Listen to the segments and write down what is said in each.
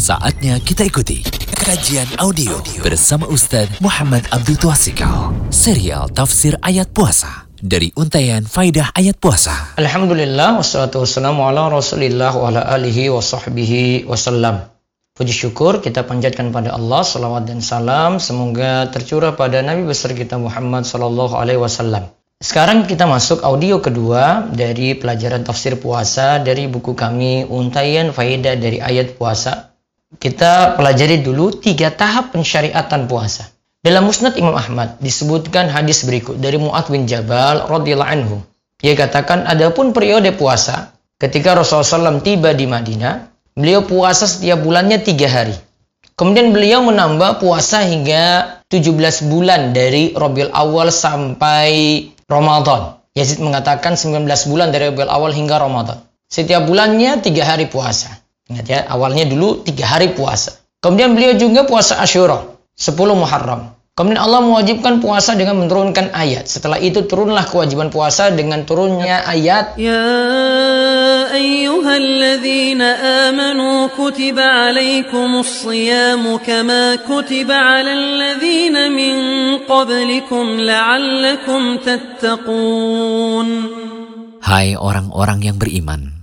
Saatnya kita ikuti kajian audio bersama Ustadz Muhammad Abdul Twasikal. Serial Tafsir Ayat Puasa dari Untayan Faidah Ayat Puasa. Alhamdulillah wassalatu wassalamu ala Rasulillah wa ala alihi wa sahbihi wasallam. Puji syukur kita panjatkan pada Allah salawat dan salam semoga tercurah pada Nabi besar kita Muhammad sallallahu alaihi wasallam. Sekarang kita masuk audio kedua dari pelajaran tafsir puasa dari buku kami Untayan Faidah dari Ayat Puasa kita pelajari dulu tiga tahap pensyariatan puasa. Dalam Musnad Imam Ahmad disebutkan hadis berikut dari Mu'ad bin Jabal radhiyallahu anhu. Dia katakan adapun periode puasa ketika Rasulullah SAW tiba di Madinah, beliau puasa setiap bulannya tiga hari. Kemudian beliau menambah puasa hingga 17 bulan dari Rabiul Awal sampai Ramadan. Yazid mengatakan 19 bulan dari Rabiul Awal hingga Ramadan. Setiap bulannya tiga hari puasa. Ingat ya, awalnya dulu tiga hari puasa. Kemudian beliau juga puasa Ashura, 10 Muharram. Kemudian Allah mewajibkan puasa dengan menurunkan ayat. Setelah itu turunlah kewajiban puasa dengan turunnya ayat. Ya ayyuhalladzina amanu kutiba alaikumus siyamu kama kutiba alal ladzina min qablikum la'allakum tattaqun. Hai orang-orang yang beriman,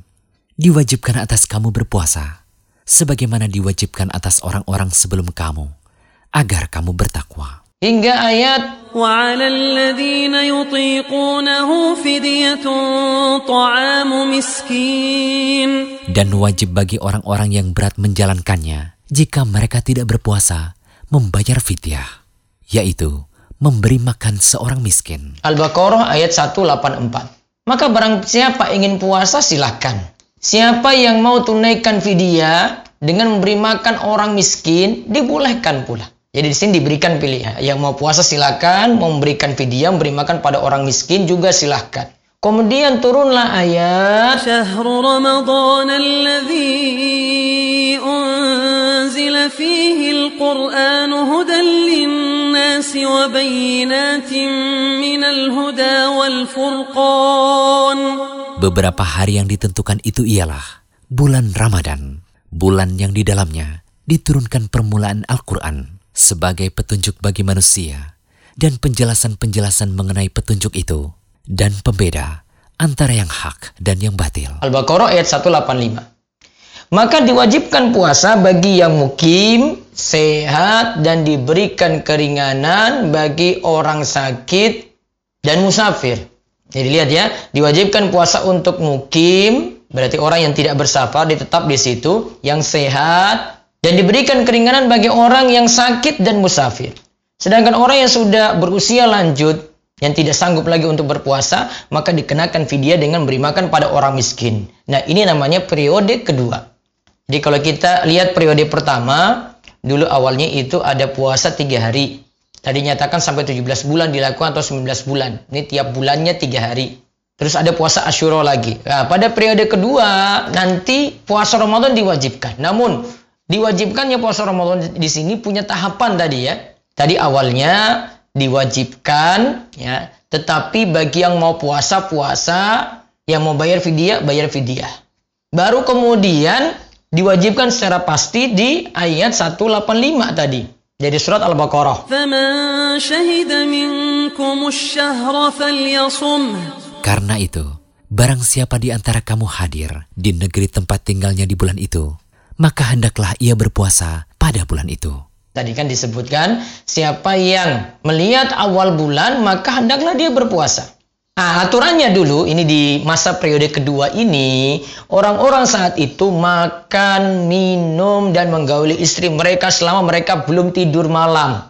diwajibkan atas kamu berpuasa, sebagaimana diwajibkan atas orang-orang sebelum kamu, agar kamu bertakwa. Hingga ayat وعلى الذين يطيقونه فدية طعام مسكين Dan wajib bagi orang-orang yang berat menjalankannya, jika mereka tidak berpuasa, membayar fidyah, yaitu memberi makan seorang miskin. Al-Baqarah ayat 184. Maka barang siapa ingin puasa silahkan. Siapa yang mau tunaikan fidyah dengan memberi makan orang miskin dibolehkan pula. Jadi di sini diberikan pilihan. Yang mau puasa silakan, mau memberikan fidyah, memberi makan pada orang miskin juga silahkan. Kemudian turunlah ayat Syahrul Ramadan alladhi unzila fihi al-Qur'an hudan lin-nasi wa bayyinatin minal huda wal furqan Beberapa hari yang ditentukan itu ialah bulan Ramadan, bulan yang di dalamnya diturunkan permulaan Al-Quran sebagai petunjuk bagi manusia dan penjelasan-penjelasan mengenai petunjuk itu dan pembeda antara yang hak dan yang batil. Al-Baqarah ayat 185. Maka diwajibkan puasa bagi yang mukim, sehat, dan diberikan keringanan bagi orang sakit dan musafir. Jadi lihat ya, diwajibkan puasa untuk mukim, berarti orang yang tidak bersafar ditetap di situ, yang sehat, dan diberikan keringanan bagi orang yang sakit dan musafir. Sedangkan orang yang sudah berusia lanjut, yang tidak sanggup lagi untuk berpuasa, maka dikenakan fidyah dengan beri makan pada orang miskin. Nah, ini namanya periode kedua. Jadi kalau kita lihat periode pertama, dulu awalnya itu ada puasa tiga hari. Tadi nyatakan sampai 17 bulan dilakukan atau 19 bulan. Ini tiap bulannya tiga hari. Terus ada puasa Ashura lagi. Nah, pada periode kedua nanti puasa Ramadan diwajibkan. Namun diwajibkannya puasa Ramadan di sini punya tahapan tadi ya. Tadi awalnya diwajibkan ya, tetapi bagi yang mau puasa puasa, yang mau bayar fidyah bayar fidyah. Baru kemudian diwajibkan secara pasti di ayat 185 tadi. Jadi surat Al-Baqarah. Karena itu, barang siapa di antara kamu hadir di negeri tempat tinggalnya di bulan itu, maka hendaklah ia berpuasa pada bulan itu. Tadi kan disebutkan, siapa yang melihat awal bulan, maka hendaklah dia berpuasa. Nah, aturannya dulu ini di masa periode kedua ini orang-orang saat itu makan, minum dan menggauli istri mereka selama mereka belum tidur malam.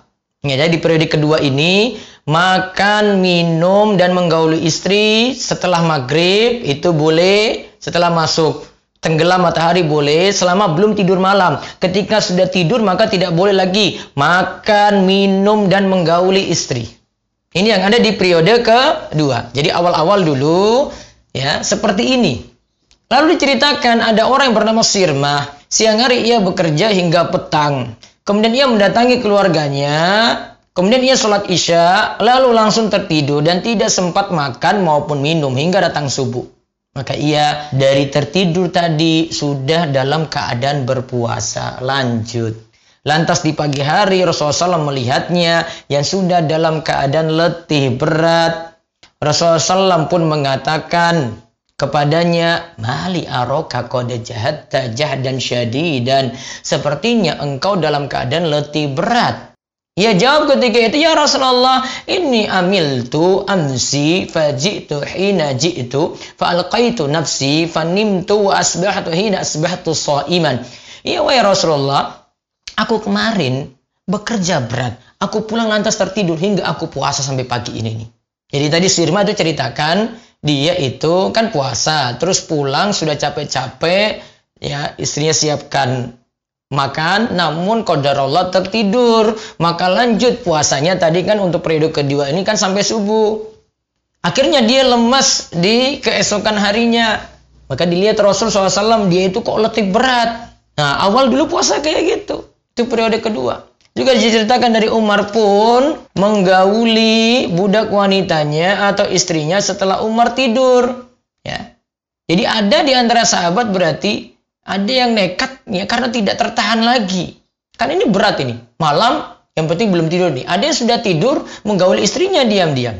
Ya, jadi di periode kedua ini makan, minum dan menggauli istri setelah maghrib itu boleh, setelah masuk tenggelam matahari boleh selama belum tidur malam. Ketika sudah tidur maka tidak boleh lagi makan, minum dan menggauli istri. Ini yang ada di periode kedua. Jadi awal-awal dulu ya seperti ini. Lalu diceritakan ada orang yang bernama Sirmah. Siang hari ia bekerja hingga petang. Kemudian ia mendatangi keluarganya. Kemudian ia sholat isya, lalu langsung tertidur dan tidak sempat makan maupun minum hingga datang subuh. Maka ia dari tertidur tadi sudah dalam keadaan berpuasa. Lanjut. Lantas di pagi hari Rasulullah SAW melihatnya yang sudah dalam keadaan letih berat. Rasulullah SAW pun mengatakan kepadanya, Mali aroka kode jahat tajah dan syadidan. Sepertinya engkau dalam keadaan letih berat. Ia jawab ketika itu, Ya Rasulullah, ini amil tu amsi faji'tu hina ji'tu fa'alqaitu nafsi fanimtu wa asbahtu hina asbahtu sa'iman. Ya wahai Rasulullah, aku kemarin bekerja berat. Aku pulang lantas tertidur hingga aku puasa sampai pagi ini nih. Jadi tadi Sirma itu ceritakan dia itu kan puasa, terus pulang sudah capek-capek, ya istrinya siapkan makan namun Allah tertidur. Maka lanjut puasanya tadi kan untuk periode kedua ini kan sampai subuh. Akhirnya dia lemas di keesokan harinya. Maka dilihat Rasul SAW dia itu kok letih berat. Nah awal dulu puasa kayak gitu itu periode kedua juga diceritakan dari Umar pun menggauli budak wanitanya atau istrinya setelah Umar tidur ya jadi ada di antara sahabat berarti ada yang nekat ya karena tidak tertahan lagi. Kan ini berat ini. Malam yang penting belum tidur nih. Ada yang sudah tidur menggauli istrinya diam-diam.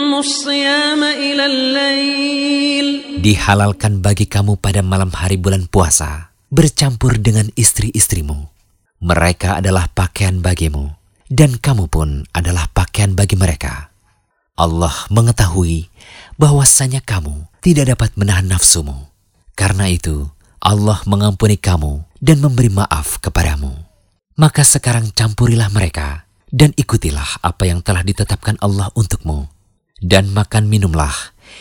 Dihalalkan bagi kamu pada malam hari bulan puasa bercampur dengan istri-istrimu. Mereka adalah pakaian bagimu dan kamu pun adalah pakaian bagi mereka. Allah mengetahui bahwasanya kamu tidak dapat menahan nafsumu. Karena itu, Allah mengampuni kamu dan memberi maaf kepadamu. Maka sekarang campurilah mereka dan ikutilah apa yang telah ditetapkan Allah untukmu. Dan makan minumlah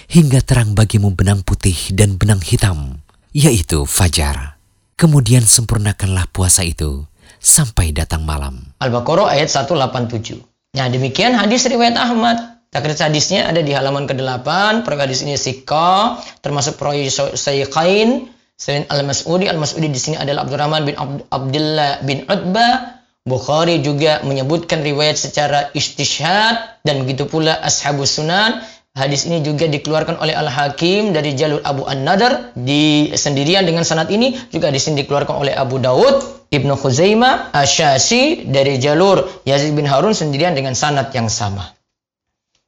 hingga terang bagimu benang putih dan benang hitam, yaitu fajar. Kemudian sempurnakanlah puasa itu sampai datang malam. Al-Baqarah ayat 187. Nah demikian hadis riwayat Ahmad. Takrij hadisnya ada di halaman ke-8. Proyek hadis ini Sika, termasuk proyek Sayyikain. Selain Al-Mas'udi, Al-Mas'udi di sini adalah Abdurrahman bin Abdullah bin Utbah Bukhari juga menyebutkan riwayat secara istishad dan begitu pula Ashabus Sunan. Hadis ini juga dikeluarkan oleh Al-Hakim dari jalur Abu An-Nadar di sendirian dengan sanad ini juga di sini dikeluarkan oleh Abu Daud, Ibnu Khuzaimah, Asyasi dari jalur Yazid bin Harun sendirian dengan sanad yang sama.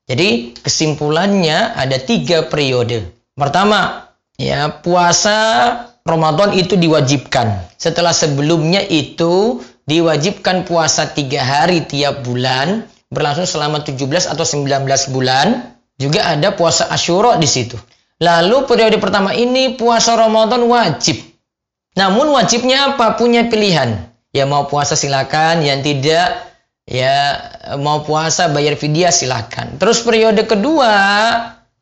Jadi kesimpulannya ada tiga periode. Pertama, ya puasa Ramadan itu diwajibkan. Setelah sebelumnya itu diwajibkan puasa tiga hari tiap bulan berlangsung selama 17 atau 19 bulan juga ada puasa Asyura di situ. Lalu periode pertama ini puasa Ramadan wajib. Namun wajibnya apa? Punya pilihan. Ya mau puasa silakan yang tidak ya mau puasa bayar fidyah silakan. Terus periode kedua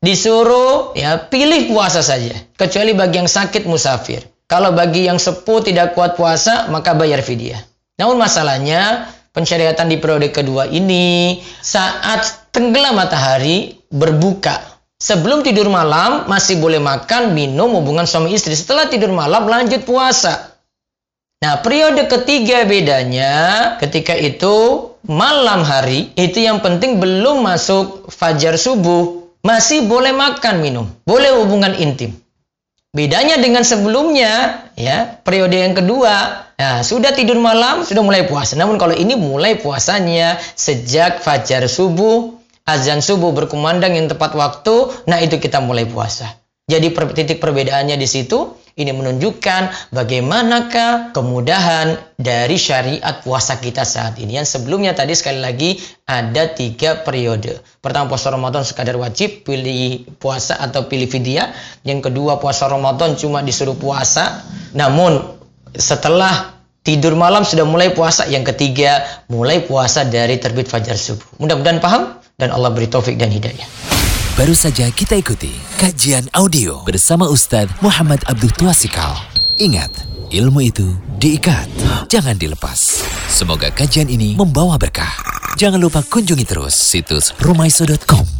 disuruh ya pilih puasa saja kecuali bagi yang sakit musafir. Kalau bagi yang sepuh tidak kuat puasa maka bayar fidyah namun masalahnya pensyariatan di periode kedua ini saat tenggelam matahari berbuka. Sebelum tidur malam masih boleh makan, minum, hubungan suami istri. Setelah tidur malam lanjut puasa. Nah, periode ketiga bedanya ketika itu malam hari itu yang penting belum masuk fajar subuh masih boleh makan minum, boleh hubungan intim. Bedanya dengan sebelumnya, ya, periode yang kedua, ya, sudah tidur malam, sudah mulai puasa. Namun kalau ini mulai puasanya sejak fajar subuh, azan subuh berkumandang yang tepat waktu, nah itu kita mulai puasa. Jadi titik perbedaannya di situ, Ini menunjukkan bagaimanakah kemudahan dari syariat puasa kita saat ini. Yang sebelumnya tadi sekali lagi ada tiga periode. Pertama puasa Ramadan sekadar wajib, pilih puasa atau pilih fidyah. Yang kedua puasa Ramadan cuma disuruh puasa. Namun setelah tidur malam sudah mulai puasa. Yang ketiga mulai puasa dari terbit fajar subuh. Mudah-mudahan paham dan Allah beri taufik dan hidayah. Baru saja kita ikuti kajian audio bersama Ustadz Muhammad Abdul Tuasikal. Ingat, ilmu itu diikat, jangan dilepas. Semoga kajian ini membawa berkah. Jangan lupa kunjungi terus situs rumaiso.com